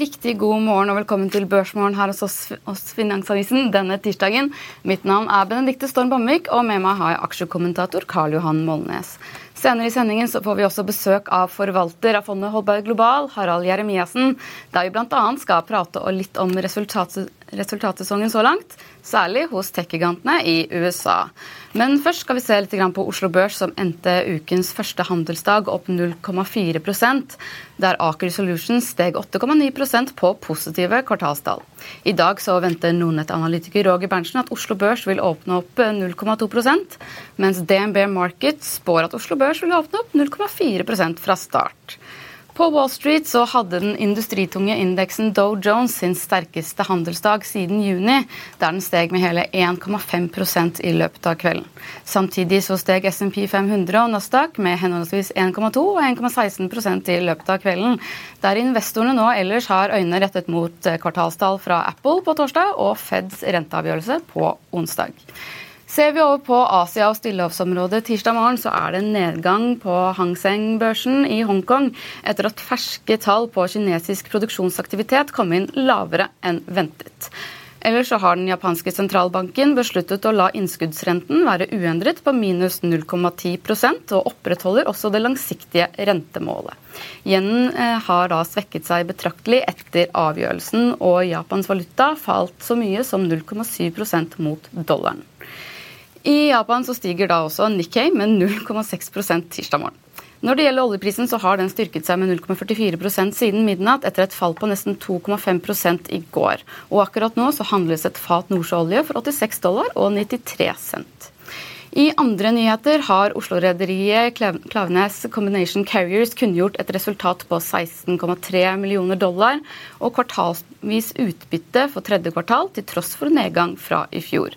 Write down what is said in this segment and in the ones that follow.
riktig god morgen og velkommen til Børsmorgen her hos oss, Finansavisen denne tirsdagen. Mitt navn er Benedikte Storm Bamvik, og med meg har jeg aksjekommentator Karl Johan Molnes. Senere i sendingen så får vi også besøk av forvalter av fondet Holberg Global, Harald Jeremiassen, der vi bl.a. skal prate litt om resultatsesongen så langt, særlig hos tech-gigantene i USA. Men først skal vi se litt på Oslo Børs, som endte ukens første handelsdag opp 0,4% der Aker Solutions steg 8,9% på positive kvartalstall. I dag så venter Nordnett-analytiker Roger Berntsen at Oslo Børs vil åpne opp 0,2% mens DNB Market spår at Oslo Børs vil åpne opp 0,4% fra start. På Wall Street så hadde den industritunge indeksen Dow Jones sin sterkeste handelsdag siden juni, der den steg med hele 1,5% i løpet av kvelden. Samtidig så steg SMP 500 og Nasdaq med henholdsvis 1,2 og 1,16% i løpet av kvelden, der investorene nå ellers har øynene rettet mot kvartalstall fra Apple på torsdag og Feds renteavgjørelse på onsdag. Ser vi over på Asia og stillehavsområdet tirsdag morgen, så er det en nedgang på Hang Seng-børsen i Hongkong etter at ferske tall på kinesisk produksjonsaktivitet kom inn lavere enn ventet. Ellers så har den japanske sentralbanken besluttet å la innskuddsrenten være uendret på minus 0,10% og opprettholder også det langsiktige rentemålet. Yenen eh, har da svekket seg betraktelig etter avgjørelsen, og Japans valuta falt så mye som 0,7% mot dollaren. I Japan så stiger da også Nikkei med 0,6% tirsdag morgen. Når det gjelder oljeprisen, så har den styrket seg med 0,44% siden midnatt, etter et fall på nesten 2,5 i går. Og akkurat nå så handles et fat nordsjøolje for 86 dollar og 93 cent. I andre nyheter har Oslo-rederiet Klaveness Combination Carriers kunngjort et resultat på 16,3 millioner dollar og kvartalsvis utbytte for tredje kvartal, til tross for nedgang fra i fjor.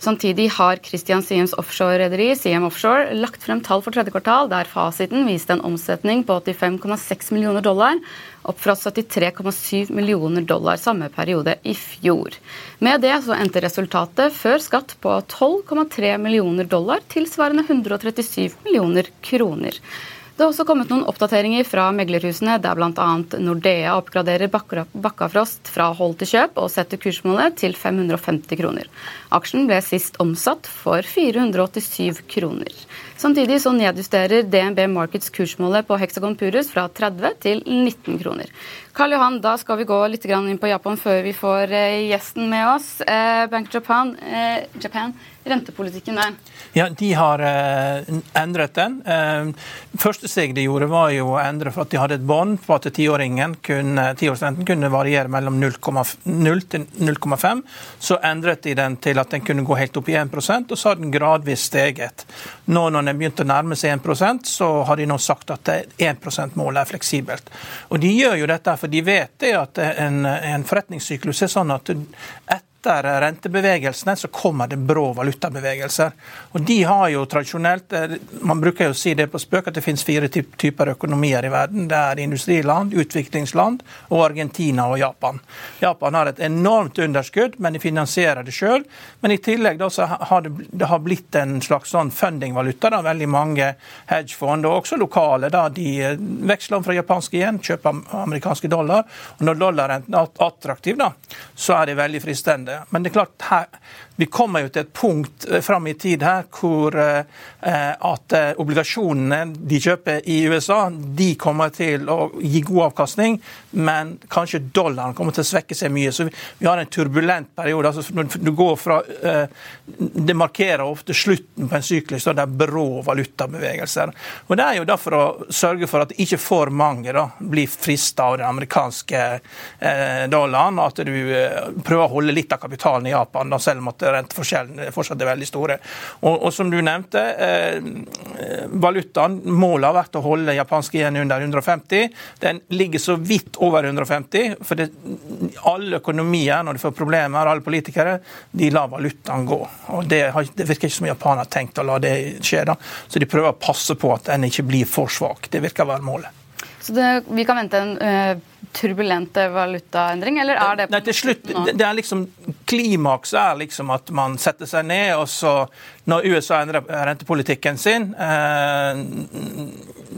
Samtidig har Christian Siems offshore-rederi Siem Offshore lagt frem tall for tredje kvartal, der fasiten viste en omsetning på 85,6 millioner dollar, opp fra 73,7 millioner dollar samme periode i fjor. Med det så endte resultatet før skatt på 12,3 millioner dollar, tilsvarende 137 millioner kroner. Det har også kommet noen oppdateringer fra meglerhusene, der bl.a. Nordea oppgraderer Bakkafrost fra hold til kjøp og setter kursmålet til 550 kroner. Aksjen ble sist omsatt for 487 kroner. Samtidig så nedjusterer DNB Markets kursmålet på Hexagon Purus fra 30 til 19 kroner. Karl Johan, da skal vi gå litt inn på Japan før vi får eh, gjesten med oss. Eh, Bank Japan, eh, Japan rentepolitikken der? Ja, De har eh, endret den. Eh, første steg de gjorde, var jo å endre for at de hadde et bånd på at tiåringen kunne, tiårsrenten kunne variere mellom 0 til 0,5. Så endret de den til at den kunne gå helt opp i 1 og så har den gradvis steget. Nå når den begynte å nærme seg 1% så har de nå sagt at 1 %-målet er fleksibelt. Og De gjør jo dette for de vet at en, en forretningssyklus er sånn at et etter rentebevegelsene så kommer det brå valutabevegelser. Og de har jo tradisjonelt, eh, Man bruker jo å si det på spøk at det finnes fire typer økonomier i verden. Det er industriland, utviklingsland og Argentina og Japan. Japan har et enormt underskudd, men de finansierer det sjøl. Men i tillegg da, så har det, det har blitt en slags sånn fundingvaluta. Da. Veldig mange hedgefond, og også lokale, da, de eh, veksler om fra japanske igjen, kjøper amerikanske dollar. Og når dollarrenten er attraktiv, da, så er det veldig fristende det. Men det er klart, her, vi kommer jo til et punkt eh, fram i tid her hvor eh, at eh, obligasjonene de kjøper i USA, de kommer til å gi god avkastning, men kanskje dollaren kommer til å svekke seg mye. Så vi, har en turbulent periode. altså du går fra, Det markerer ofte slutten på en syklus der det er brå valutabevegelser. Og Det er jo derfor å sørge for at ikke for mange da, blir frista av den amerikanske dollaren, og at du prøver å holde litt av kapitalen i Japan, da, selv om at renteforskjellene fortsatt er veldig store. Og, og som du nevnte, eh, valutaen, målet har vært å holde japanske yen under 150. Den ligger så vidt over 150. For det, alle økonomier, når de får problemer, alle politikere, de lar valutaen gå. Og Det, har, det virker ikke som Japan har tenkt å la det skje. da. Så de prøver å passe på at den ikke blir for svak. Det virker å være målet. Så det, vi kan vente en uh, turbulent valutaendring, eller er det Nei, til slutt, det, det er liksom Klimaks er liksom at man setter seg ned, og så, når USA endrer rentepolitikken sin eh,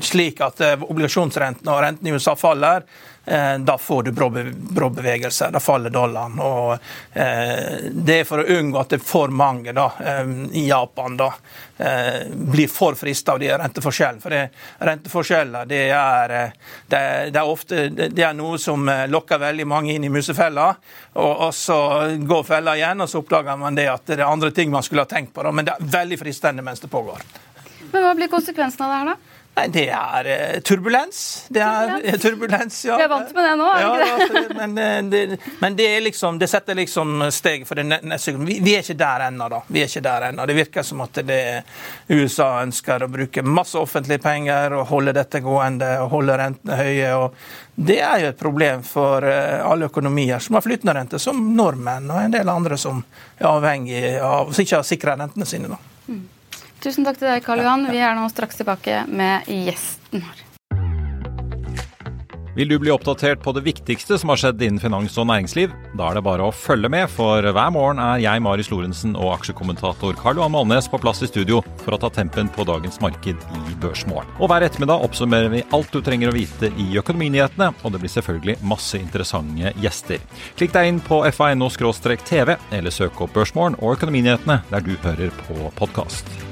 slik at obligasjonsrenten og renten i USA faller, Eh, da får du brå bevegelser. Da faller dollaren. og eh, Det er for å unngå at det er for mange da, eh, i Japan da, blir for frista av de renteforskjellene. For det, renteforskjeller det er, det, det er, ofte det er noe som lokker veldig mange inn i musefella. Og, og, så går fella igjen, og så oppdager man det at det er andre ting man skulle ha tenkt på. Da, men det er veldig fristende mens det pågår. Men Hva blir konsekvensen av det her, da? Nei, det er uh, turbulens. Det er turbulens, ja. Vi er vant med det nå, er ja, ikke det? men, eh, det, men det, liksom, det setter liksom steg for det neste vi, vi, er ikke der ennå, da. Vi er ikke der ennå. Det virker som at det USA ønsker å bruke masse offentlige penger og holde dette gående og holde rentene høye. og Det er jo et problem for uh, alle økonomier som har flytende rente, som nordmenn og en del andre som er avhengig av som ikke har sikra rentene sine. da. Mm. Tusen takk til deg, Karl Johan. Vi er nå straks tilbake med gjesten vår. Vil du bli oppdatert på det viktigste som har skjedd innen finans og næringsliv? Da er det bare å følge med, for hver morgen er jeg, Marius Lorentzen og aksjekommentator Karl Johan Malnes på plass i studio for å ta tempen på dagens marked i Børsmorgen. Og hver ettermiddag oppsummerer vi alt du trenger å vite i økonominyhetene, og det blir selvfølgelig masse interessante gjester. Klikk deg inn på fa.no-tv, eller søk opp Børsmorgen og Økonominyhetene der du hører på podkast.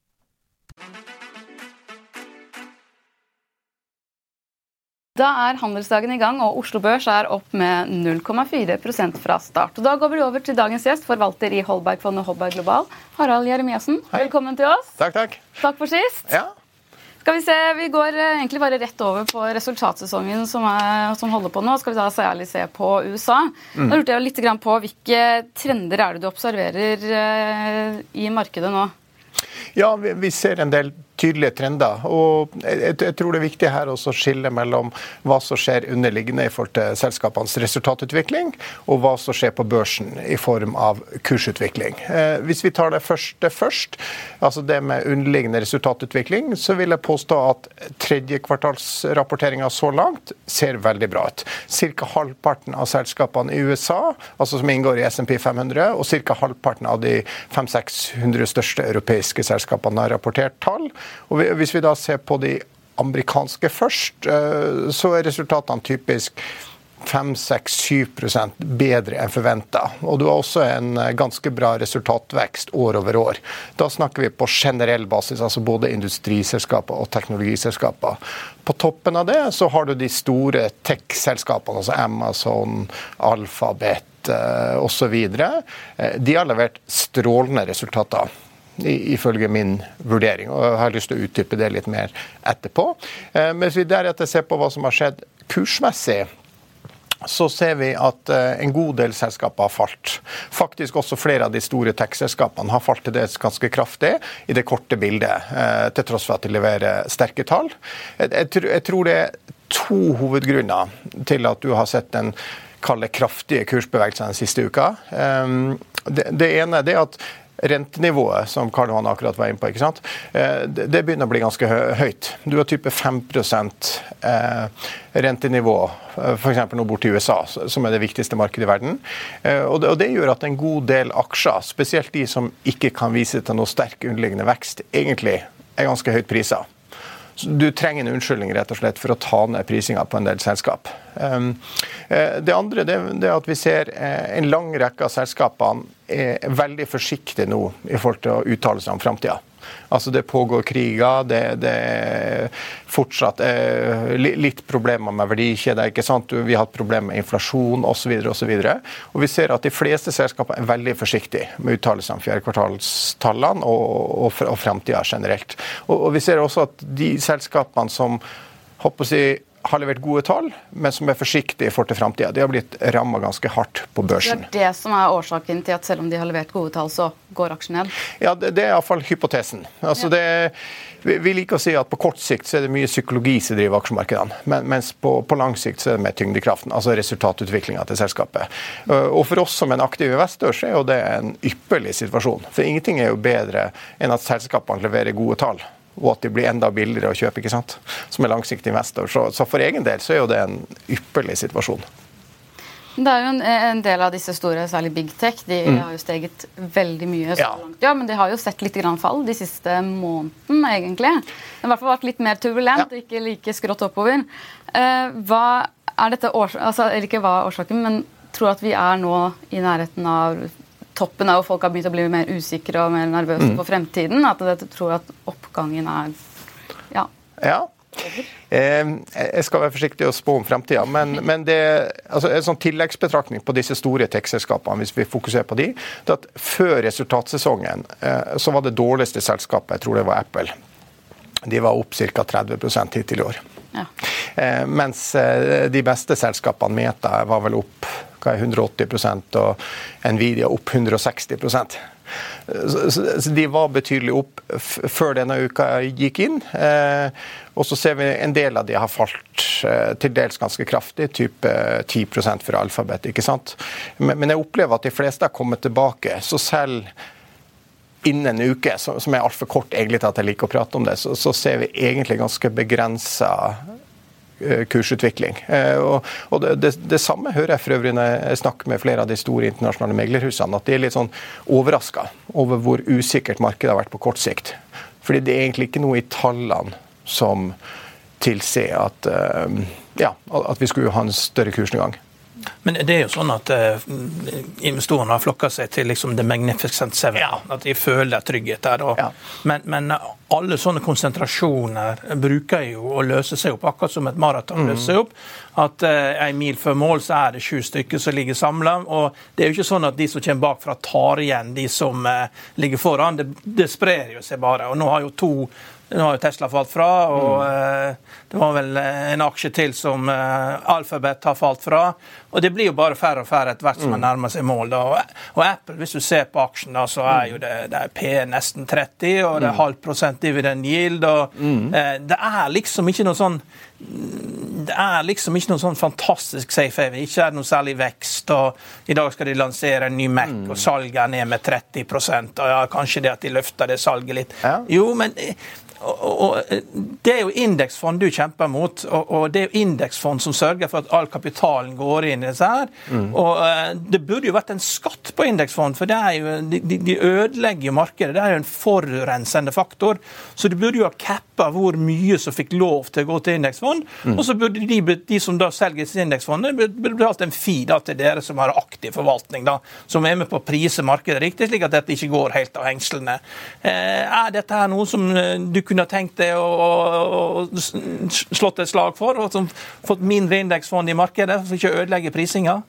Da er handelsdagen i gang, og Oslo Børs er opp med 0,4% fra start. Og Da går vi over til dagens gjest, forvalter i Holbergfondet Holberg Global, Harald Jeremiassen. Velkommen til oss. Takk, takk. Takk for sist. Ja. Skal Vi se, vi går eh, egentlig bare rett over på resultatsesongen som, er, som holder på nå. Skal vi da særlig se på USA. Mm. Da lurte jeg litt på Hvilke trender er det du observerer eh, i markedet nå? Ja, vi, vi ser en del tydelige trender. Og jeg, jeg, tror det er viktig her også å skille mellom hva som skjer underliggende i forhold til selskapenes resultatutvikling, og hva som skjer på børsen i form av kursutvikling. Eh, hvis vi tar det første først, altså det med underliggende resultatutvikling, så vil jeg påstå at tredjekvartalsrapporteringa så langt ser veldig bra ut. Ca. halvparten av selskapene i USA, altså som inngår i SMP 500, og ca. halvparten av de 500-600 største europeiske selskapene har rapportert tall. Og Hvis vi da ser på de amerikanske først, eh, så er resultatene typisk 5-6-7% bedre enn forventa. Og du har også en eh, ganske bra resultatvekst år over år. Da snakker vi på generell basis, altså både industriselskaper og teknologiselskaper. På toppen av det så har du de store tech-selskapene, altså Amazon, Alphabet eh, osv. De har levert strålende resultater ifølge min vurdering. og Jeg har lyst til å utdype det litt mer etterpå. Eh, mens vi deretter ser på hva som har skjedd kursmessig, så ser vi at eh, en god del selskaper har falt. Faktisk også flere av de store tech-selskapene har falt til dels ganske kraftig i det korte bildet, eh, til tross for at de leverer sterke tall. Jeg tror det er to hovedgrunner til at du har sett den kalde kraftige kursbevegelsen den siste uka. Det ene er at rentenivået, som Karl Johan akkurat var inne på, ikke sant? Eh, det begynner å bli ganske høyt. Du har type 5 eh, rentenivå, eh, f.eks. nå bort til USA, som er det viktigste markedet i verden. Og det, gjør at en god del aksjer, spesielt de som ikke kan vise til noe sterk underliggende vekst, egentlig er ganske høyt priser. Du trenger en unnskyldning rett og slett for å ta ned prisinga på en del selskap. Um, Det andre det, er at vi ser en lang rekke av selskapene er veldig forsiktige nå i forhold til å uttale seg om framtida. Altså Det pågår kriger, det, det er fortsatt eh, litt problemer med verdikjeder. ikke sant? Vi har hatt problemer med inflasjon osv. Og, og vi ser at de fleste selskaper er veldig forsiktige med uttalelser om fjerdekvartalstallene og, og, og framtida generelt. Og, og vi ser også at de selskapene som håper å si, har levert gode tall, men som er forsiktige i forhold til framtida. De har blitt ramma ganske hardt på børsen. Det er det som er årsaken til at selv om de har levert gode tall, så går aksjen ned? Ja, det, det er iallfall hypotesen. Altså, ja. det, vi, vi, liker å si at på kort sikt så er det mye psykologi som driver aksjemarkedene, men, mens på, på, lang sikt så er det mer tyngdekraften, altså resultatutviklinga til selskapet. Og for oss som en aktiv investor så er jo det en ypperlig situasjon. For ingenting er jo bedre enn at selskapene leverer gode tall og at de blir enda billigere å kjøpe, ikke sant? som er langsiktig investor. Så, så, for egen del så er jo det en ypperlig situasjon. Det er jo en, en del av disse store, særlig big tech, de mm. har jo steget veldig mye. så ja. Ja, Men de har jo sett litt grann fall de siste månedene, egentlig. Det har i hvert fall vært litt mer turbulent, ja. ikke like skrått oppover. Uh, hva er dette årsaken, altså, eller ikke hva er årsaken, men tror at vi er nå i nærheten av toppen er jo folk har begynt å bli mer usikre og mer nervøse mm. på fremtiden. At jeg tror at oppgangen er ja. ja. Eh, jeg skal være forsiktig og spå om fremtida, men, men det, altså en sånn tilleggsbetraktning på disse store tech-selskapene, hvis vi fokuserer på de, det at før resultatsesongen eh, så var det dårligste selskapet, jeg tror det var Apple. De var opp ca. 30% hittil i år. Ja. Eh, mens eh, de beste selskapene, Meta, var vel opp 180% og Nvidia opp 160 så De var betydelig opp før denne uka gikk inn. Eh, og så ser vi en del av de har falt eh, til dels ganske kraftig, type 10% for alfabet. ikke sant? Men jeg opplever at de fleste har kommet tilbake. Så selv innen en uke, som er altfor kort egentlig til at jeg liker å prate om det, så, så ser vi egentlig ganske begrensa kursutvikling. Eh, og, og det, det, det, samme hører jeg for øvrig når jeg snakker med flere av de store internasjonale meglerhusene, at de er litt sånn overraska over hvor usikkert markedet har vært på kort sikt. Fordi det er egentlig ikke noe i tallene som tilsier at, eh, ja, at vi skulle ha en større kursnedgang. Men det er jo sånn at uh, investorene har flokka seg til liksom The Magnificent Seven. Ja. At de føler trygghet der. Og, ja. men, men, alle sånne konsentrasjoner bruker jo å løse seg opp, akkurat som et maraton løser seg opp. At uh, en mil før mål så er det sju stykker som ligger samla. Og det er jo ikke sånn at de som kommer bakfra, tar igjen de som uh, ligger foran. Det, det sprer jo seg bare. Og nå har jo to nå har jo Tesla falt fra, og mm. Det var vel en aksje til som Alphabet har falt fra. Og det blir jo bare færre og færre etter hvert som man mm. nærmer seg mål. Og, og, Apple, hvis du ser på aksjen, da, så er jo det, det er P nesten 30, og det er mm. halv prosent dividend yield. og mm. eh, Det er liksom ikke noe sånn det er liksom ikke noe sånn fantastisk safe haven. Ikke er det noe særlig vekst. og I dag skal de lansere en ny Mac, mm. og salget er ned med 30% og ja, Kanskje det at de løfter det salget litt. Ja. Jo, men og, og, Det er jo indeksfond du kjemper mot, og, og, det er jo indeksfond som sørger for at all kapitalen går inn i disse her. Mm. Og uh, Det burde jo vært en skatt på indeksfond, for det er jo, de, de, ødelegger jo markedet. Det er jo en forurensende faktor. Så du burde jo ha cappa hvor mye som fikk lov til å gå til indeksfond. Mm. Og så burde de, de, som da selger sin indeksfond, burde betalt en fee da, til dere som har aktiv forvaltning, da, som er med på å prise markedet riktig, slik at dette ikke går helt av hengslene. Uh, er dette her noe som uh, du kunne tenkt deg å, å, å slått et slag for, og som fått mindre indeksfond i markedet for ikke å ødelegge prisinga?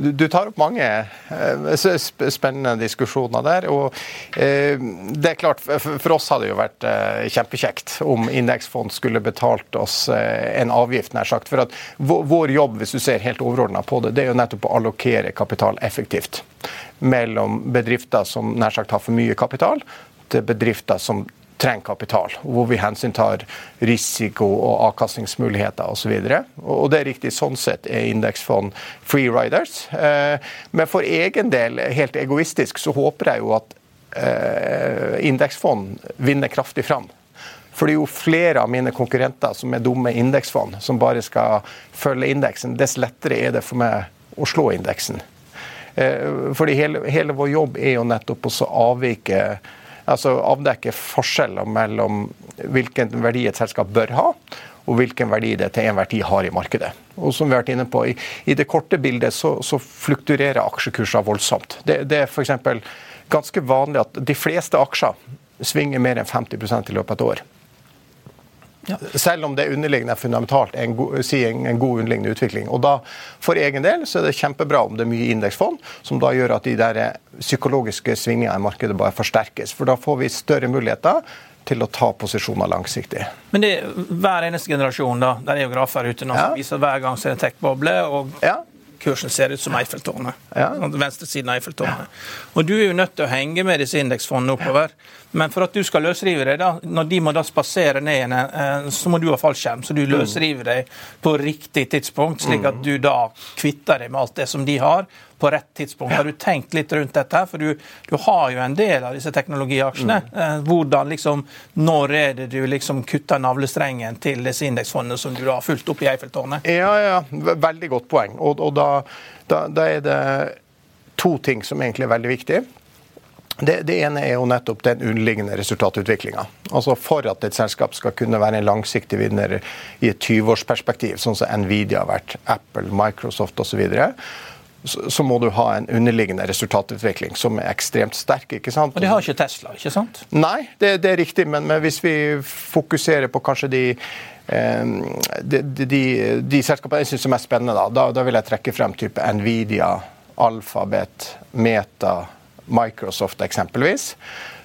Du tar opp mange eh, spennende diskusjoner der. og eh, det er klart, For oss hadde det jo vært eh, kjempekjekt om indeksfond skulle betalt oss en avgift. nær sagt, for at Vår jobb hvis du ser helt overordna på det, det er jo nettopp å allokere kapital effektivt mellom bedrifter som nær sagt har for mye kapital, til bedrifter som trenger kapital, hvor vi hensyntar risiko og avkastningsmuligheter osv. Og det er riktig, sånn sett er indeksfond free riders. Eh, men for egen del, helt egoistisk, så håper jeg jo at eh, indeksfond vinner kraftig fram. For det er jo flere av mine konkurrenter som er dumme indeksfond, som bare skal følge indeksen. Dess lettere er det for meg å slå indeksen. Eh, fordi hele, hele vår jobb er jo nettopp å avvike altså avdekke forskjeller mellom hvilken verdi et selskap bør ha, og hvilken verdi det til enhver tid har i markedet. Og som vi har vært inne på, I, i det korte bildet så, så flukturerer aksjekurser voldsomt. Det, det er f.eks. ganske vanlig at de fleste aksjer svinger mer enn 50% i løpet av et år. Ja. Selv om det underliggende er fundamentalt en god, si en, en god underliggende utvikling. Og da, For egen del så er det kjempebra om det er mye indeksfond, som da gjør at de der psykologiske svingningene i markedet bare forsterkes. For da får vi større muligheter til å ta posisjoner langsiktig. Men det er hver eneste generasjon, da, der er jo grafer ute nå som viser hver gang så er det tech-boble. og ja kursen ser ut som Eiffeltårnet. Ja. Venstresiden av Eiffeltårnet. Ja. Og du er jo nødt til å henge med disse indeksfondene oppover. Men for at du skal løsrive deg, da, når de må da spasere ned igjen, eh, så må du ha fallskjerm. Så du mm. løsriver deg på riktig tidspunkt, slik at mm. du da kvitter deg med alt det som de har, på rett tidspunkt. Har du tenkt litt rundt dette? her? For du, du har jo en del av disse teknologiaksjene. Mm. Eh, hvordan liksom, Når er det du liksom kutter navlestrengen til disse indeksfondene som du har fulgt opp i Eiffeltårnet? Ja, ja. Veldig godt poeng. Og, og da, da, da er det to ting som egentlig er veldig viktige. Det, det, ene er jo nettopp den underliggende resultatutviklinga. Altså for at et selskap skal kunne være en langsiktig vinner i et 20-årsperspektiv, sånn som Nvidia har vært, Apple, Microsoft osv., så, så må du ha en underliggende resultatutvikling som er ekstremt sterk. ikke sant? Og det har ikke Tesla, ikke sant? Nei, det, det er riktig. Men, men, hvis vi fokuserer på kanskje de de, de, de, de, selskapene jeg syns er mest spennende, da, da, da, vil jeg trekke frem type Nvidia, Alphabet, Meta Microsoft eksempelvis,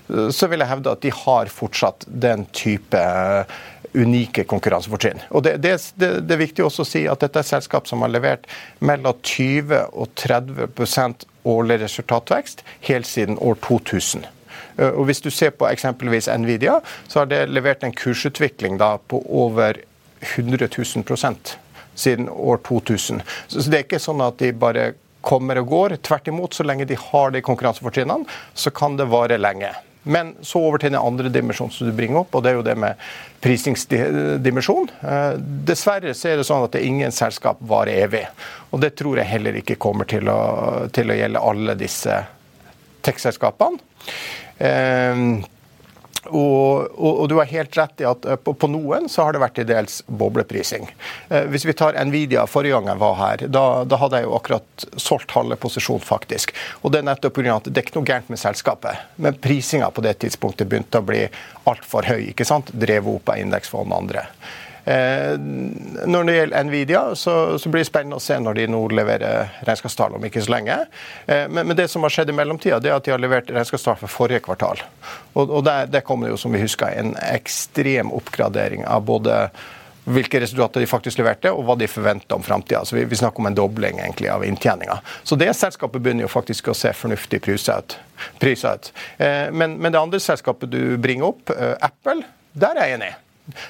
så vil jeg hevde at de har fortsatt den type eh, unike konkurransefortrinn. Og det, det, det, det, er viktig også å si at dette er et selskap som har levert mellom 20 og 30% årlig resultatvekst helt siden år 2000. Eh, og Hvis du ser på eksempelvis Nvidia, så har det levert en kursutvikling da på over 100 000 siden år 2000. Så det er ikke sånn at de bare kommer og går. Tvert imot, så lenge de har de konkurransefortrinnene, så kan det vare lenge. Men så over til den andre dimensjonen som du bringer opp, og det er jo det med prisingsdimensjon. Eh, dessverre så er det sånn at det ingen selskap varer evig. Og det tror jeg heller ikke kommer til å, til å gjelde alle disse tech-selskapene. Og, og, og, du har helt rett i at eh, på, på, noen så har det vært til dels bobleprising. Eh, hvis vi tar Nvidia forrige gang jeg var her, da, da hadde jeg jo akkurat solgt halve posisjon, faktisk. Og det er nettopp pga. at det er ikke noe gærent med selskapet. Men prisinga på det tidspunktet begynte å bli altfor høy. ikke sant? Drevet opp av indeksfond og andre. Eh, når det gjelder Nvidia, så, så, blir det spennende å se når de nå leverer regnskapstall om ikke så lenge. Eh, men, men, det som har skjedd i mellomtida, er at de har levert regnskapstall for forrige kvartal. Og, og der, der kom det jo, som vi husker, en ekstrem oppgradering av både hvilke resultater de faktisk leverte, og hva de forventer om framtida. Vi, vi, snakker om en dobling egentlig av inntjeninga. Så det selskapet begynner jo faktisk å se fornuftig prisa ut. ut. Eh, men, men, det andre selskapet du bringer opp, Apple, der er jeg enig.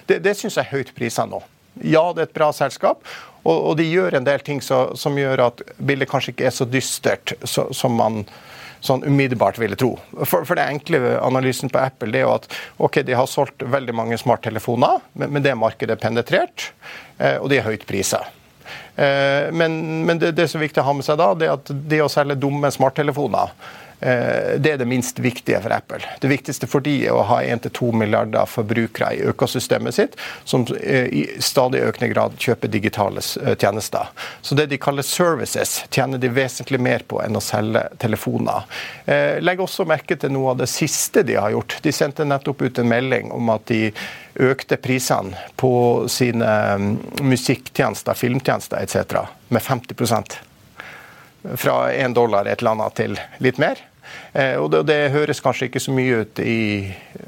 Det, det syns jeg er høyt prisa nå. Ja, det er et bra selskap, og, og de gjør en del ting så, som gjør at bildet kanskje ikke er så dystert så, som man sånn umiddelbart ville tro. For, for det enkle analysen på Apple det er jo at ok, de har solgt veldig mange smarttelefoner, men, men det markedet er penetrert, eh, og de er høyt prisa. Eh, men, men det, det, som er viktig å ha med seg da, det er at det å selge dumme smarttelefoner det er det minst viktige for Apple. Det viktigste for de er å ha 1-2 milliarder forbrukere i økosystemet sitt, som eh, i stadig økende grad kjøper digitale eh, tjenester. Så det de kaller services, tjener de vesentlig mer på enn å selge telefoner. Legg også merke til noe av det siste de har gjort. De sendte nettopp ut en melding om at de økte prisene på sine mm, musikktjenester, filmtjenester etc. med 50% fra én dollar et eller annet til litt mer. Eh, og det, det, høres kanskje ikke så mye ut i,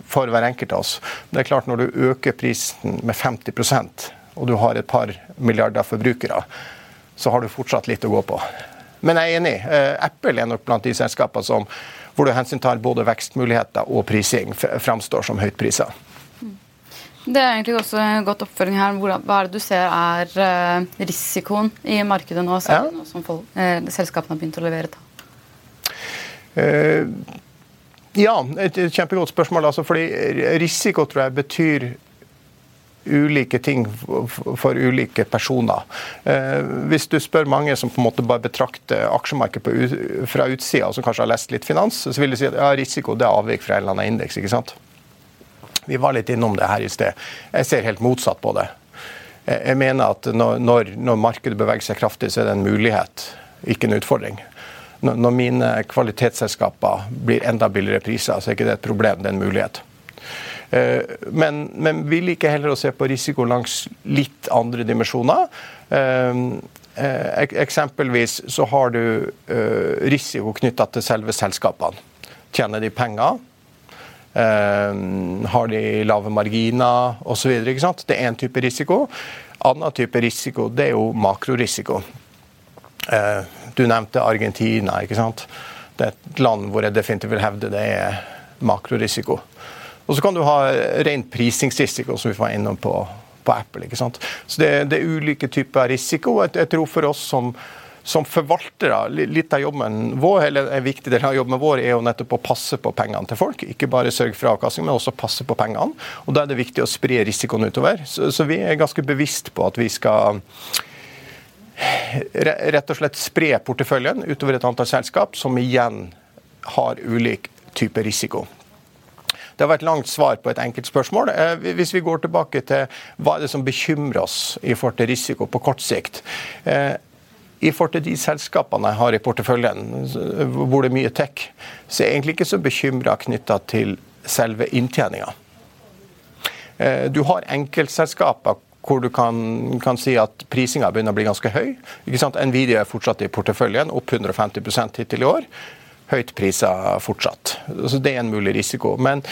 for hver enkelt av oss. Men det er klart når du øker prisen med 50% og du har et par milliarder forbrukere, så har du fortsatt litt å gå på. Men jeg er enig. Eh, Apple er nok blant de selskapene som, hvor du hensyntar både vekstmuligheter og prising, framstår som høyt priser. Det er egentlig også en godt oppfølging her. Hva er det du ser er eh, risikoen i markedet nå, selv, ja. som folk, eh, selskapene har begynt å levere tall? Uh, ja, et kjempegodt spørsmål. Altså, fordi risiko tror jeg betyr ulike ting for ulike personer. Eh, hvis du spør mange som på en måte bare betrakter aksjemarkedet fra utsida, som kanskje har lest litt finans, så vil de si at ja, risiko det er avvik fra en eller annen indeks. ikke sant? Vi var litt innom det her i sted. Jeg ser helt motsatt på det. jeg mener at når, når, når, markedet beveger seg kraftig, så er det en mulighet, ikke en utfordring. Når, mine kvalitetsselskaper blir enda billigere priser, så er ikke det et problem, det er en mulighet. Eh, men, men vi liker heller å se på risiko langs litt andre dimensjoner. Eh, eh, eksempelvis så har du risiko knytta til selve selskapene. Tjener de penger? Har de lave marginer osv.? Det er én type risiko. Annen type risiko det er jo makrorisiko. Du nevnte Argentina. ikke sant? Det er et land hvor jeg definitivt vil hevde det er makrorisiko. Og så kan du ha ren prisingsrisiko, som vi var innom på, på Apple. ikke sant? Så det, det, er ulike typer risiko. Jeg, jeg tror for oss som, som forvaltere, litt av jobben vår, eller en viktig del av jobben vår er jo nettopp å passe på pengene til folk. Ikke bare sørge for avkastning, men også passe på pengene. Og Da er det viktig å spre risikoen utover. Så, så vi er ganske bevisst på at vi skal rett og slett spre porteføljen utover et antall selskap, som igjen har ulik type risiko. Det har vært langt svar på et enkelt spørsmål. Eh, hvis vi går tilbake til hva er det som bekymrer oss i forhold til risiko på kort sikt. Eh, I forhold til de selskapene jeg har i porteføljen, hvor det er mye tech, så er jeg egentlig ikke så bekymra knytta til selve inntjeninga. Eh, du har enkeltselskaper hvor du kan, kan si at prisinga begynner å bli ganske høy. Nvidia er fortsatt i porteføljen, opp 150 hittil i år høyt priser fortsatt. Så Det er en mulig risiko. Men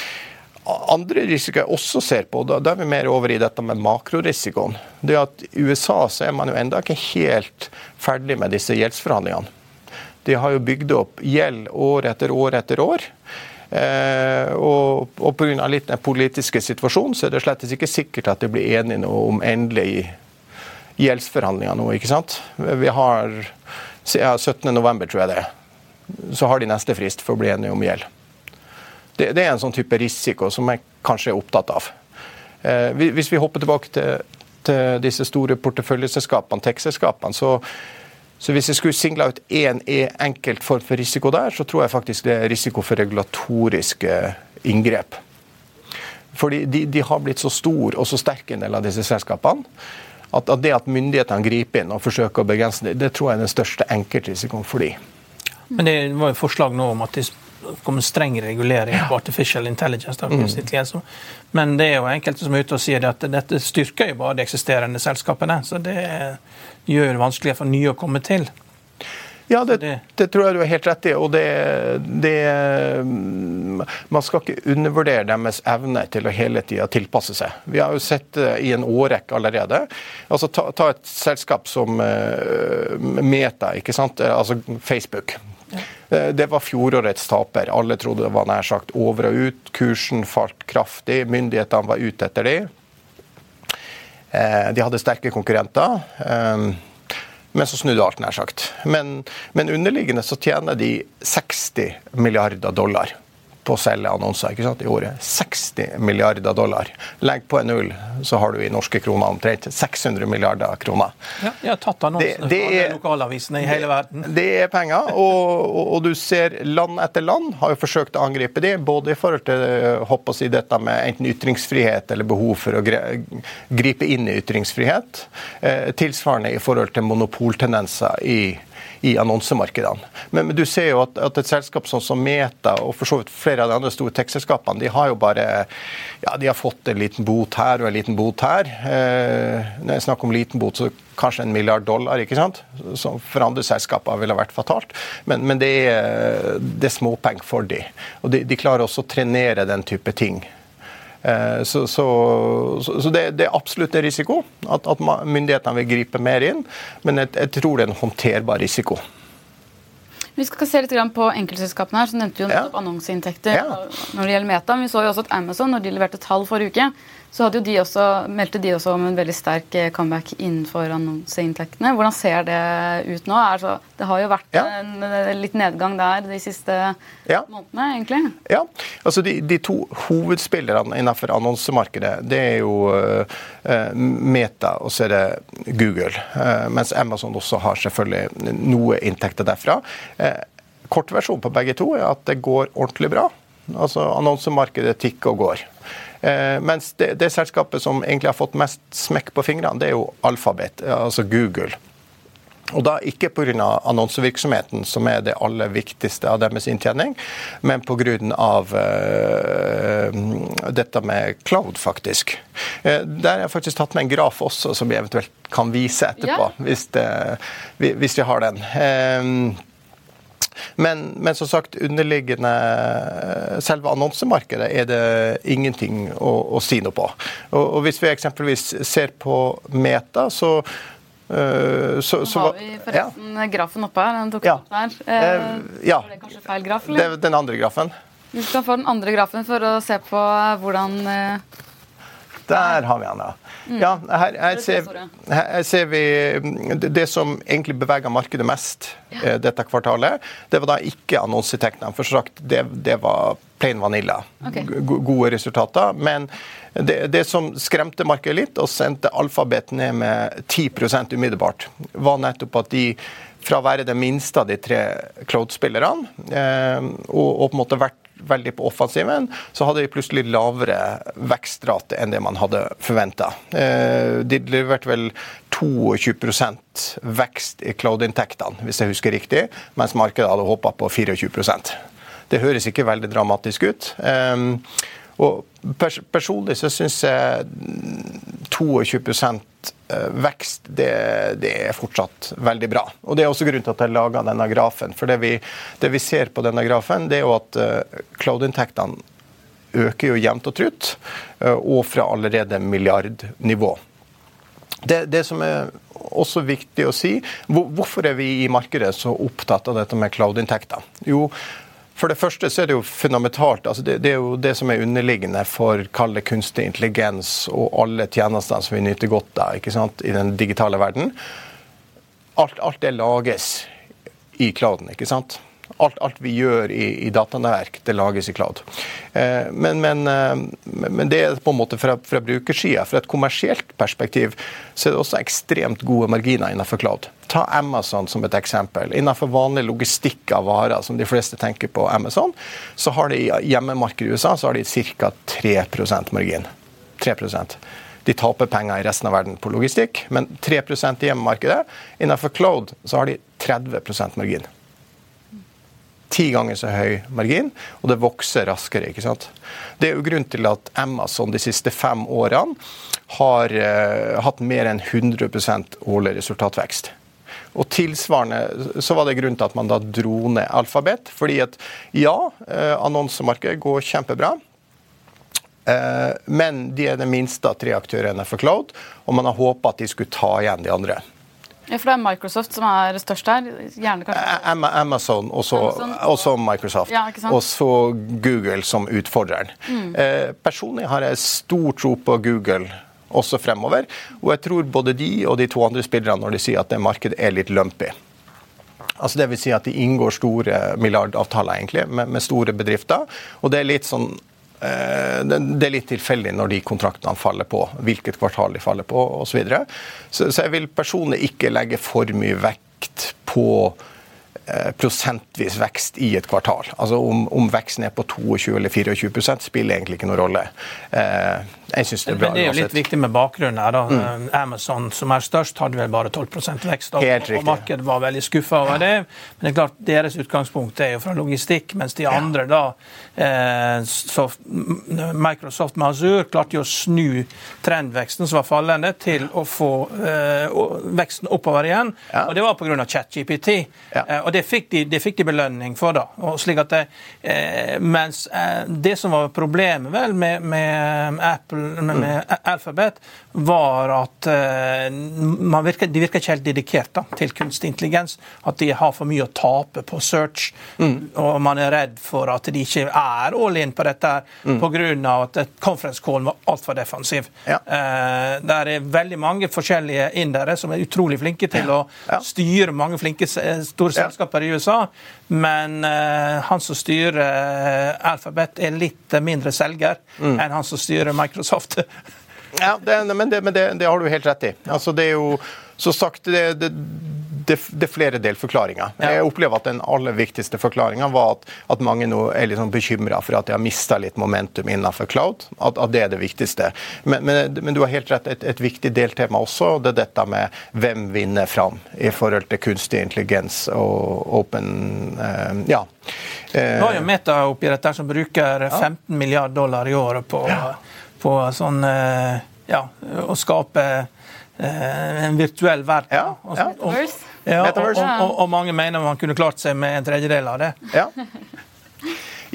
andre risiko jeg også ser på, da, er vi mer over i dette med makrorisikoen. Det at I USA så er man jo enda ikke helt ferdig med disse gjeldsforhandlingene. De har jo bygd opp gjeld år etter år etter år. Eh, og, og pga. litt den politiske situasjonen så er det slett ikke sikkert at de blir enige om endelig gjeldsforhandlinger nå. ikke sant? Vi har ja, 17.11, tror jeg det så har de neste frist for å bli enige om gjeld. Det, det, er en sånn type risiko som jeg kanskje er opptatt av. Eh, hvis vi hopper tilbake til, til disse store porteføljeselskapene, tech-selskapene, så, så, hvis jeg skulle singla ut én enkelt form for risiko der, så tror jeg faktisk det er risiko for regulatoriske inngrep. Fordi de, de har blitt så stor og så sterke, en del av disse selskapene, at, at det at myndighetene griper inn og forsøker å begrense det, det tror jeg er den største enkeltrisikoen for dem. Men det var jo forslag nå om at det kommer streng regulering på artificial intelligence. Mm. Men det er jo enkelte som er ute og sier at dette styrker jo bare de eksisterende selskapene. Så det gjør det vanskeligere for nye å komme til. Ja, det, det, tror jeg du har helt rett i. og det, det, Man skal ikke undervurdere deres evne til å hele tida tilpasse seg. Vi har jo sett det i en årrekke allerede. Altså, ta, ta, et selskap som uh, Meta, ikke sant? altså Facebook. Eh, det var fjorårets taper. Alle trodde det var nær sagt over og ut. Kursen falt kraftig. Myndighetene var ute etter dem. Eh, de hadde sterke konkurrenter. Eh, men så snudde alt, nær sagt. Men, men underliggende så tjener de 60 milliarder dollar på å selge annonser ikke sant, i året. 60 milliarder dollar. Legg på en null, så har du i norske kroner omtrent 600 milliarder kroner. Ja, jeg har tatt annonsene det, det fra lokalavisene i hele verden. Det er penger, og, og, og, du ser land etter land har jo forsøkt å angripe det, både i forhold til å si, dette med enten ytringsfrihet eller behov for å gripe inn i ytringsfrihet. Eh, tilsvarende i forhold til monopoltendenser i i annonsemarkedene. Men, men, du ser jo at, at, et selskap sånn som Meta og for så vidt flere av de andre store tech-selskapene, de har jo bare ja, de har fått en liten bot her og en liten bot her. Eh, når jeg snakker om liten bot, så kanskje en milliard dollar, ikke sant? som for andre selskaper ville vært fatalt. Men, men det, er, det er småpenger for dem. Og de, de klarer også å trenere den type ting. Eh, så, så, så det, det, er absolutt en risiko at, at myndighetene vil gripe mer inn, men jeg, jeg tror det er en håndterbar risiko. Vi skal se litt på enkeltselskapene her, så nevnte jo nettopp ja. annonseinntekter ja. når det gjelder Meta. Vi så jo også at Amazon, når de leverte tall forrige uke, så de også, meldte de også om en veldig sterk eh, comeback innenfor annonseinntektene. Hvordan ser det ut nå? Altså, det har jo vært ja. en, en litt nedgang der de siste ja. månedene, egentlig. Ja, altså de, de, to hovedspillerne innenfor annonsemarkedet, det er jo uh, Meta og så er det Google. Uh, mens Amazon også har selvfølgelig noe inntekter derfra. Uh, Kortversjonen på begge to er at det går ordentlig bra. Altså Annonsemarkedet tikker og går. Eh, mens det, det, selskapet som egentlig har fått mest smekk på fingrene, det er jo Alphabet, altså Google. Og da ikke pga. annonsevirksomheten, som er det aller viktigste av deres inntjening, men pga. Uh, dette med cloud, faktisk. Uh, der har jeg faktisk tatt med en graf også, som vi eventuelt kan vise etterpå, ja. hvis, det, hvis, vi har den. Uh, men, men, som sagt, underliggende selve annonsemarkedet er det ingenting å, å si noe på. Og, og Hvis vi eksempelvis ser på Meta, så Uh, så, så, har vi forresten ja. grafen oppe her. Den tok ja. opp her. Uh, ja. Var det kanskje feil graf? Eller? Det, den andre grafen. Vi skal få den andre grafen for å se på hvordan uh, Der har vi han, ja. Mm. ja her, her, ser, her, ser, vi mm, det som egentlig beveger markedet mest ja. dette kvartalet. Det var da ikke annonseinntektene. For sagt, det, det var plain vanilla. Okay. Gode resultater. Men det, det, som skremte markedet litt og sendte alfabet ned med 10% umiddelbart, var nettopp at de fra å være det minste av de tre Cloud-spillerne, eh, og, og, på en måte vært veldig på offensiven, så hadde de plutselig lavere vekstrate enn det man hadde forventa. Eh, de leverte vel 22 vekst i cloud-inntektene, hvis jeg husker riktig, mens markedet hadde håpa på 24% Det høres ikke veldig dramatisk ut. Eh, og pers personlig så syns jeg 22 eh, vekst, det, det, er fortsatt veldig bra. Og Det er også grunnen til at jeg laga denne grafen. For det vi, det vi, ser på denne grafen, det er jo at uh, cloud-inntektene øker jo jevnt og trutt, uh, og fra allerede milliardnivå. Det, det, som er også viktig å si, hvor, hvorfor er vi i markedet så opptatt av dette med cloud-inntekter? Jo, for det første så er det jo fundamentalt. altså det, det, er jo det som er underliggende for kall kunstig intelligens og alle tjenestene som vi nyter godt av ikke sant, i den digitale verden. Alt, alt det lages i clouden. ikke sant? Alt, alt, vi gjør i, i datanettverk, det lages i cloud. Eh, men, men, eh, men, det er på en måte fra, fra brukersida. Fra et kommersielt perspektiv så er det også ekstremt gode marginer innenfor cloud. Ta Amazon som et eksempel. Innenfor vanlig logistikk av varer, som de fleste tenker på Amazon, så har de i hjemmemarkedet i USA så har de ca. 3% margin. 3% de taper penger i resten av verden på logistikk, men 3% i hjemmemarkedet. Innenfor cloud så har de 30% margin ti ganger så høy margin, og det vokser raskere. ikke sant? Det er jo grunnen til at Amazon de siste fem årene har uh, hatt mer enn 100% årlig resultatvekst. Og Tilsvarende så var det grunnen til at man da dro ned alfabet. Fordi at ja, uh, annonsemarkedet går kjempebra. Uh, men de er det minste av tre aktørene for Cloud, og man har håpa at de skulle ta igjen de andre. Ja, For det er Microsoft som er størst her? Gjerne kanskje? Amazon, og så Microsoft. Ja, og så Google som utfordreren. Mm. Eh, personlig har jeg stor tro på Google også fremover. Og jeg tror både de og de to andre spillerne når de sier at det markedet er litt lumpy. Altså det vil si at De inngår store milliardavtaler egentlig, med, med store bedrifter. og det er litt sånn det er litt tilfeldig når de kontraktene faller på, hvilket kvartal de faller på osv. Så, videre. så jeg vil personlig ikke legge for mye vekt på Eh, prosentvis vekst i et kvartal. Altså Om, om veksten er på 22 eller 24% spiller egentlig ikke noen rolle. Eh, jeg synes Det er bra. Men det er jo litt viktig med bakgrunnen her. da. Mm. Amazon, som er størst, hadde vel bare 12 vekst. Og, og markedet var veldig skuffa over det. Men det er klart, deres utgangspunkt er jo fra logistikk, mens de andre da eh, så Microsoft med Azure klarte jo å snu trendveksten som var fallende, til å få eh, veksten oppover igjen. Ja. Og det var pga. ChatGPT. Ja. Eh, og det fikk, de, det fikk de, belønning for. da. Og slik at det, eh, mens eh, det som var problemet vel med, med Apple, med, med. Alphabet, var at eh, virker, de virker ikke helt dedikert da, til kunstig intelligens. At de har for mye å tape på search. Mm. Og man er redd for at de ikke er all in på dette mm. pga. at conference call var altfor defensiv. Ja. Eh, der er veldig mange forskjellige indere som er utrolig flinke til ja. å styre mange flinke store selskaper i USA, men eh, han som styrer uh, Alphabet, er litt mindre selger mm. enn han som styrer Microsoft. Ja, det, men, det, men det, det, har du helt rett i. Altså, det er jo så sagt det, det, er flere delforklaringer. Jeg opplever at Den aller viktigste forklaringa var at, at, mange nå er liksom bekymra for at de har mista litt momentum innenfor cloud. At, at, det er det viktigste. Men, men, men du har helt rett, et, et, viktig deltema også, det er dette med hvem vinner fram i forhold til kunstig intelligens og open uh, Ja. Nå har jo Meta oppi dette som bruker 15 milliard dollar i året på, ja. På sånn uh, ja, å skape Eh, en virtuell verden. Ja, ja. Og, ja, og, og, og, mange mener man kunne klart seg med en tredjedel av det. Ja.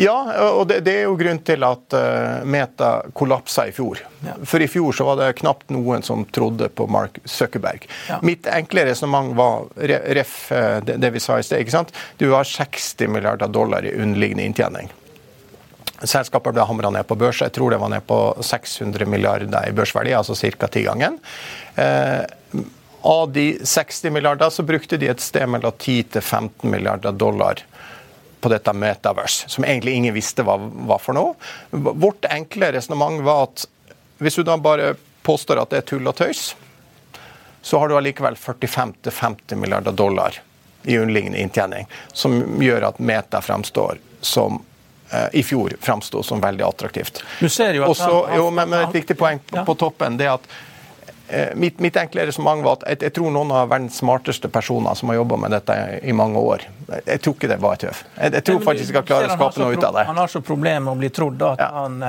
Ja, og det, det, er jo grunnen til at uh, Meta kollapsa i fjor. Ja. For i fjor så var det knapt noen som trodde på Mark Zuckerberg. Ja. Mitt enkle resonnement var ref det, det, vi sa i sted. ikke sant? Du har 60 milliarder dollar i underliggende inntjening. Selskapet ble hamra ned på børs. Jeg tror det var ned på 600 milliarder i børsverdi, altså ca. tigangen. Eh, av de 60 milliarder så brukte de et sted mellom 10 til 15 milliarder dollar på dette Metaverse, som egentlig ingen visste hva var for noe. Vårt enkle resonnement var at hvis du da bare påstår at det er tull og tøys, så har du allikevel 45-50 milliarder dollar i underliggende inntjening, som gjør at Meta fremstår som i fjor framsto som veldig attraktivt. Du ser jo at Også, jo, men, men Et viktig poeng på, på toppen det er at eh, Mitt, mitt, enkle resonnement var at jeg, jeg, tror noen av verdens smarteste personer som har jobba med dette i mange år Jeg, tror ikke det var et tøv. Jeg, jeg tror faktisk jeg skal klare å skape noe ut av det. Han har så problemer med å bli trodd at ja. han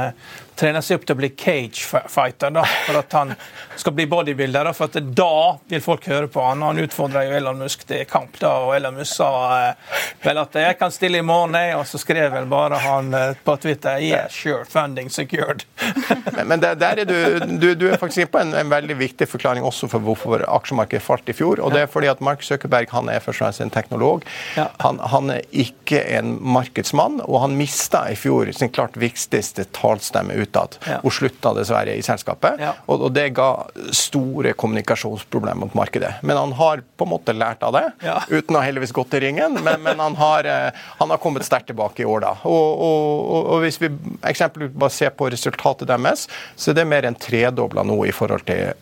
trener seg opp til å bli cage-fighter. da, For at han skal bli bodybuilder. Da, for at da vil folk høre på han. Han utfordrer jo Elon Musk til kamp, da, og Elon Musk sa eh, vel at 'jeg kan stille i morgen', og så skrev vel bare han eh, på Twitter 'yeah, sure, funding secured'. men, men der, er du, du, du, er faktisk på en, en, veldig viktig forklaring også for hvorfor aksjemarkedet falt i fjor. og det er fordi at Mark Zuckerberg han er først og fremst en teknolog. Ja. Han, han, er ikke en markedsmann, og han mista i fjor sin klart viktigste talsstemme ut utad. Ja. Hun slutta dessverre i selskapet, ja. og, og, det ga store kommunikasjonsproblemer mot markedet. Men han har på en måte lært av det, ja. uten å heldigvis gått i ringen. Men, men han, har, eh, han, har, kommet sterkt tilbake i år, da. Og, og, og hvis vi eksempelvis bare ser på resultatet deres, så er det mer enn tredobla nå i forhold til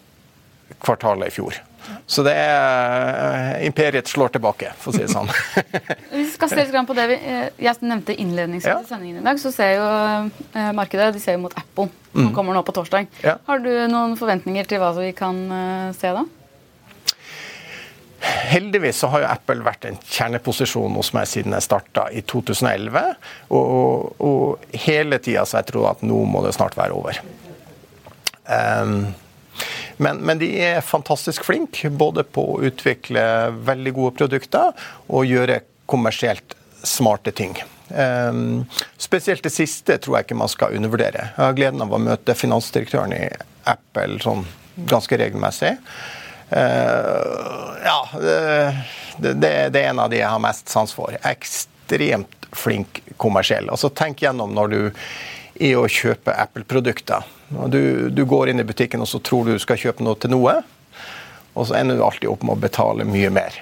kvartalet i fjor. Så det er eh, imperiet slår tilbake, for å si det sånn. vi skal se litt på det vi, eh, Jeg nevnte innledningsvis i sendingen i dag. Så ser jo eh, markedet de ser jo mot Apple, som mm. kommer nå på torsdag. Ja. Har du noen forventninger til hva vi kan se da? Heldigvis så har jo Apple vært en kjerneposisjon hos meg siden jeg starta i 2011. Og, og, og hele tida så jeg tror at nå må det snart være over. Um, men, men, de er fantastisk flinke både på å utvikle veldig gode produkter og gjøre kommersielt smarte ting. Um, spesielt det siste tror jeg ikke man skal undervurdere. Jeg har gleden av å møte finansdirektøren i Apple sånn ganske regelmessig. Uh, ja, det, det, det, er en av de jeg har mest sans for. Ekstremt flink kommersiell. Altså Tenk gjennom når du er å kjøpe Apple-produkter du, du, går inn i butikken og så tror du skal kjøpe noe til noe, og så ender du alltid opp med å betale mye mer.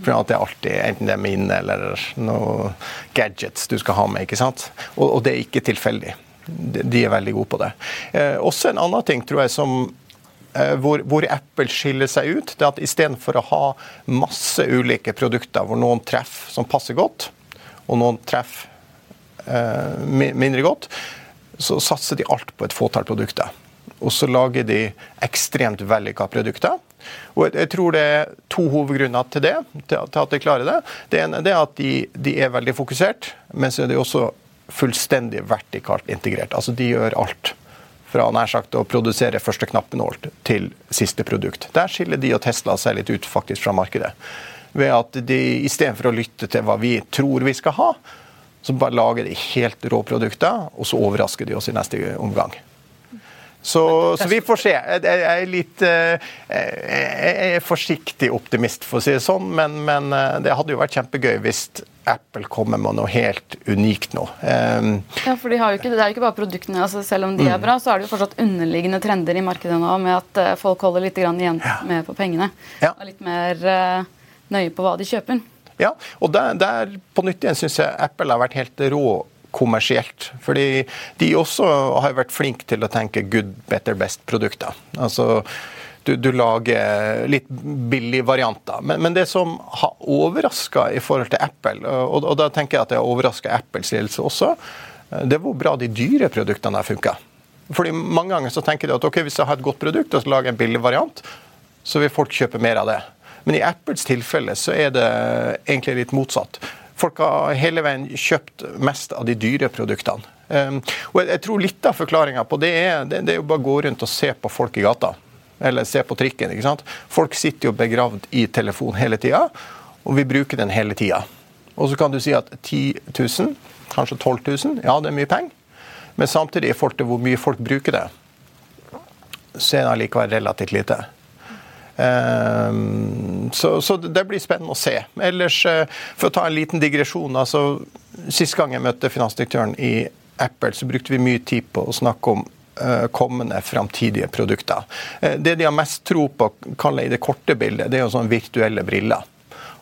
For det er alltid enten det er minne eller noe gadgets du skal ha med. ikke sant? Og, og det er ikke tilfeldig. De, er veldig gode på det. Eh, også en annen ting tror jeg som eh, hvor, hvor, Apple skiller seg ut, det er at istedenfor å ha masse ulike produkter hvor noen treffer som passer godt, og noen treffer eh, mindre godt, så satser de alt på et fåtall produkter. Og så lager de ekstremt vellykka produkter. Og jeg, tror det er to hovedgrunner til det, til, at de klarer det. Det ene er at de, de, er veldig fokusert, men så er de også fullstendig vertikalt integrert. Altså de gjør alt. Fra nær sagt å produsere første knappenål til siste produkt. Der skiller de og Tesla seg litt ut faktisk fra markedet. Ved at de istedenfor å lytte til hva vi tror vi skal ha, så bare lager de helt rå produkter, og så overrasker de oss i neste omgang. Så, så, vi får se. Jeg er litt eh, jeg er forsiktig optimist, for å si det sånn. Men, men eh, det hadde jo vært kjempegøy hvis Apple kommer med noe helt unikt nå. Um, ja, for de ikke, Det er jo ikke bare produktene. altså Selv om de er mm. bra, så er det jo fortsatt underliggende trender i markedet nå med at eh, folk holder litt igjen med på pengene. Ja. Og litt mer nøye på hva de kjøper. Ja, og der, der på nytt igjen syns jeg Apple har vært helt rå kommersielt. Fordi de også har vært flinke til å tenke good, better, best-produkter. Altså du, du lager litt billige varianter. Men, men, det som har overraska i forhold til Apple, og, og da tenker jeg at det har overraska Apples ledelse også, det er hvor bra de dyre produktene har funka. Fordi Mange ganger så tenker de at ok, hvis jeg har et godt produkt og så lager en billig variant, så vil folk kjøpe mer av det. Men i Apples tilfelle så er det egentlig litt motsatt. Folk har hele veien kjøpt mest av de dyre produktene. Um, og jeg, tror litt av forklaringa på det er, det er jo bare å gå rundt og se på folk i gata eller se på trikken. ikke sant? Folk sitter jo begravd i telefon hele tida, og vi bruker den hele tida. Og så kan du si at 10 000, kanskje 12 000, ja det er mye penger. Men samtidig, i forhold til hvor mye folk bruker det, så er det allikevel relativt lite. Um, så, så, det blir spennende å se. Ellers, uh, for å ta en liten digresjon altså, Sist gang jeg møtte finansdirektøren i Apple, så brukte vi mye tid på å snakke om Eh, kommende framtidige produkter. Eh, det de har mest tro på, kaller jeg det korte bildet, det er jo sånne virtuelle briller.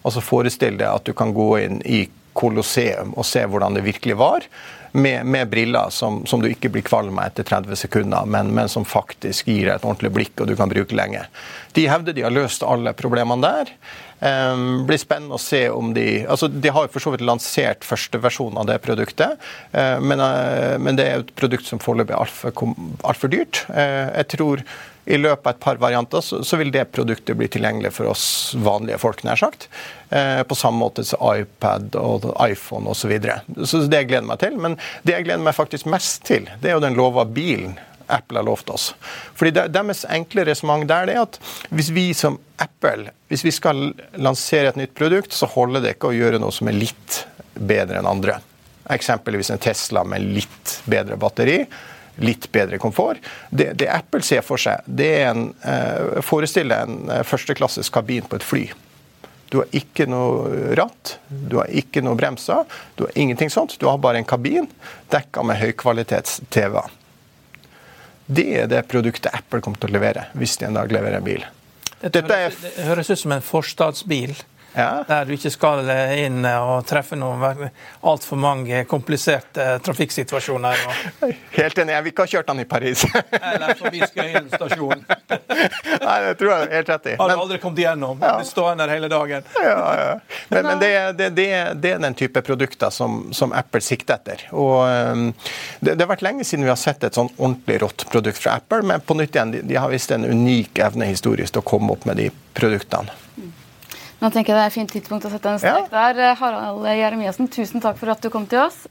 Altså Forestill deg at du kan gå inn i Colosseum og se hvordan det virkelig var. Med, med briller som, som, du ikke blir kvalm av etter 30 sekunder, men, men, som faktisk gir deg et ordentlig blikk og du kan bruke lenge. De hevder de har løst alle problemene der. Um, blir spennende å se om de altså De har for så vidt lansert første versjon av det produktet, uh, men, uh, men, det er et produkt som foreløpig er altfor alt dyrt. Uh, jeg tror i løpet av et par varianter så, vil det produktet bli tilgjengelig for oss vanlige folk, nær sagt. Eh, på samme måte som iPad og iPhone osv. Så, videre. så det jeg gleder meg til. Men det jeg gleder meg faktisk mest til, det er jo den lova bilen Apple har lovt oss. Fordi Deres enkle resonnement der er at hvis vi som Apple hvis vi skal lansere et nytt produkt, så holder det ikke å gjøre noe som er litt bedre enn andre. Eksempelvis en Tesla med litt bedre batteri. Litt bedre komfort. Det, det Apple ser for seg, det er en eh, forestiller en eh, førsteklasses kabin på et fly. Du har ikke noe ratt, du har ikke noe bremser, du har ingenting sånt. Du har bare en kabin dekka med høykvalitets-TV-er. Det er det produktet Apple kommer til å levere, hvis de en dag leverer en bil. Dette høres, det høres ut som en forstadsbil. Ja. Der du ikke skal inn og treffe noen altfor mange kompliserte trafikksituasjoner. Og... Helt enig. Jeg vil ikke ha kjørt han i Paris. Eller forbi Skøyen stasjon. Nei, det tror jeg helt rett i. Har aldri kommet igjennom. Ja. Blir stående der hele dagen. Ja, ja. Men, men det, det, det, det, er den type produkter som, som Apple sikter etter. Og um, det, har vært lenge siden vi har sett et sånn ordentlig rått produkt fra Apple, men på nytt igjen, de, de har visst en unik evne historisk til å komme opp med de produktene. Nå tenker jeg Det er et fint tidspunkt å sette en strek ja. der. Eh, Harald Jeremiassen, tusen takk for at du kom til oss.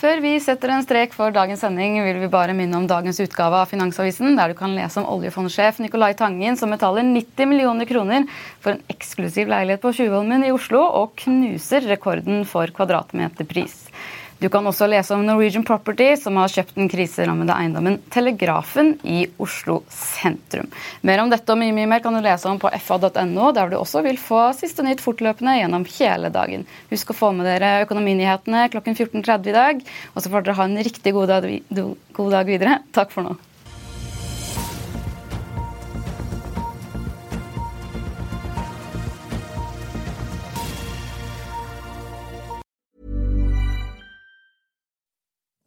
Før vi setter en strek for dagens sending, vil vi bare minne om dagens utgave av Finansavisen, der du kan lese om oljefondsjef Nicolai Tangen, som betaler 90 millioner kroner for en eksklusiv leilighet på Tjuvholmen i Oslo, og knuser rekorden for kvadratmeterpris. Du kan også lese om Norwegian Property, som har kjøpt den kriserammede eiendommen Telegrafen i Oslo sentrum. Mer om dette og mye, mye mer kan du lese om på fa.no, der du også vil få siste nytt fortløpende gjennom hele dagen. Husk å få med dere økonominyhetene klokken 14.30 i dag. Og så får dere ha en riktig god dag, god dag videre. Takk for nå.